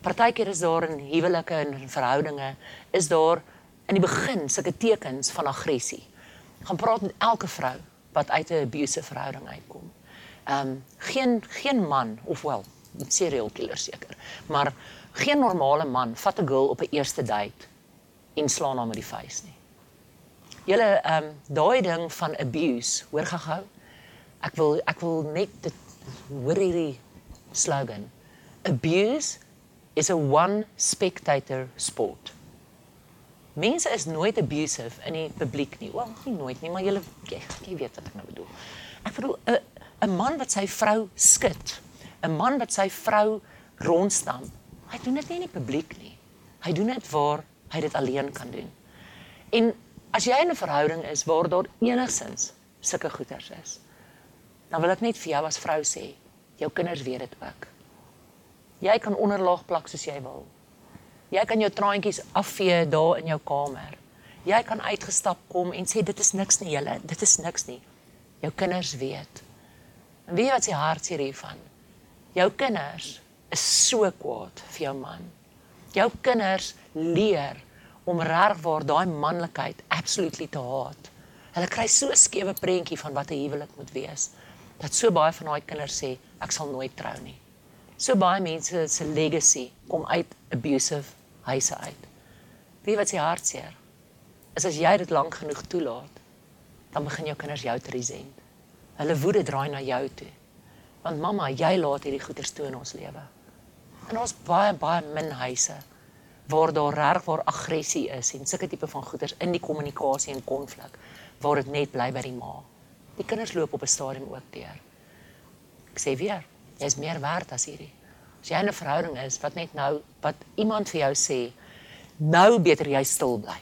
Partykeer is daar in huwelike en in verhoudinge is daar in die begin sulke tekens van aggressie. Gaan praat met elke vrou wat uit 'n abusive verhouding uitkom. Ehm um, geen geen man of wel serial killer seker, maar geen normale man vat 'n girl op 'n eerste date en slaan haar met die vuis nie. Julle ehm um, daai ding van abuse, hoor gou-gou. Ek wil ek wil net dit hoor hierdie slogan. Abuse is a one spectator sport. Mense is nooit abusive in die publiek nie. Wel, nie nooit nie, maar julle jy, jy weet wat ek nou bedoel. Ek bedoel 'n 'n man wat sy vrou skud, 'n man wat sy vrou rondstamp. Hy doen dit nie in die publiek nie. Hy doen dit waar hy dit alleen kan doen. En as jy in 'n verhouding is waar daar enigsins sulke goeters is, dan wil ek net vir jou as vrou sê, jou kinders weet dit ook. Jy kan onderlaag plak soos jy wil. Jy kan jou traantjies afvee daar in jou kamer. Jy kan uitgestap kom en sê dit is niks nie julle, dit is niks nie. Jou kinders weet. En weet wat se hartseer hiervan? Jou kinders is so kwaad vir jou man. Jou kinders leer om regwaar daai manlikheid absolutely te haat. Hulle kry so 'n skewe prentjie van wat 'n huwelik moet wees. Dat so baie van daai kinders sê ek sal nooit trou nie. So baie mense se legacy kom uit abusive huise uit. Wie wat se hartseer? Is as jy dit lank genoeg toelaat, dan begin jou kinders jou te resent. Hulle woede draai na jou toe. Want mamma, jy laat hierdie goeters toe in ons lewe. En ons baie baie min huise waar daar reg waar aggressie is en sulke tipe van goeters in die kommunikasie en konflik waar dit net bly by die ma. Die kinders loop op 'n stadium ook deur. Ek sê weer, jy is meer werd as hierdie. As jy in 'n verhouding is wat net nou wat iemand vir jou sê, nou beter jy stil bly.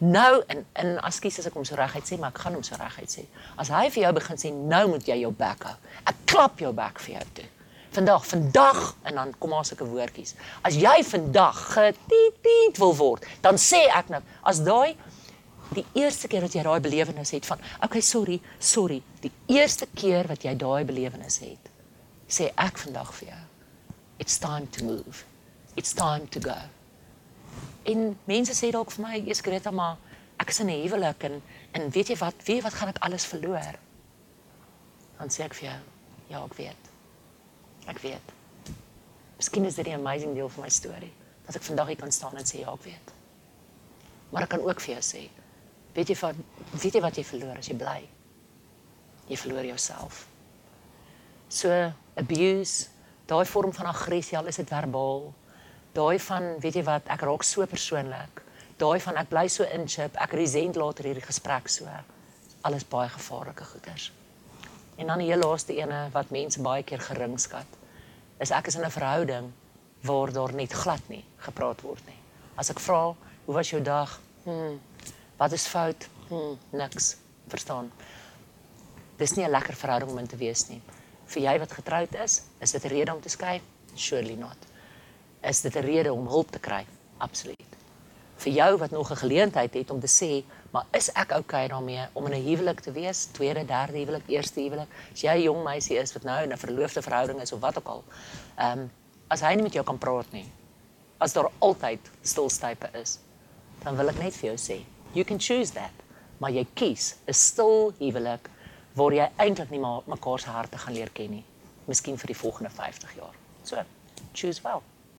Nou en en askies as ek hom so reguit sê, maar ek gaan hom so reguit sê. As hy vir jou begin sê nou moet jy jou bek hou. Ek klap jou bek vir jou toe vandag, vandag en dan kom daar sulke woordjies. As jy vandag getiet wil word, dan sê ek nou, as daai die eerste keer wat jy daai belewenis het van, okay, sorry, sorry, die eerste keer wat jy daai belewenis het, sê ek vandag vir jou, it's time to move. It's time to go. En mense sê dalk vir my, "Jesus Greta, maar ek is in 'n huwelik en en weet jy wat, weet wat gaan ek alles verloor?" Dan sê ek vir jou, "Ja, ek weet." Ek weet. Miskien is dit 'n amazing deel van my storie dat ek vandag hier kan staan en sê ja, ek weet. Maar ek kan ook vir jou sê, weet jy van weet jy wat jy verloor as jy bly? Jy verloor jouself. So abuse, daai vorm van aggressie, al is dit verbaal, daai van weet jy wat, ek raak so persoonlik. Daai van ek bly so inchip, ek resent later hierdie gesprek so. Alles baie gevaarlike goeters. En dan die heel laaste ene wat mense baie keer geringskat, is ek is in 'n verhouding waar daar net glad nie gepraat word nie. As ek vra, "Hoe was jou dag?" Hm. Wat is fout? Hm, niks. Verstaan? Dis nie 'n lekker verhouding om in te wees nie. Vir jy wat getroud is, is dit 'n rede om te skei? Surely not. Is dit 'n rede om hulp te kry? Absoluut. Vir jou wat nog 'n geleentheid het om te sê, Maar is ek okay daarmee om in 'n huwelik te wees, tweede, derde huwelik, eerste huwelik? As jy 'n jong meisie is wat nou in 'n verloofde verhouding is of wat ook al. Ehm um, as hy nie met jou kan praat nie. As daar altyd stilstype is, dan wil ek net vir jou sê, you can choose that. Maar jy kies 'n stil huwelik waar jy eintlik nie maar mekaar se harte gaan leer ken nie. Miskien vir die volgende 50 jaar. So, choose well.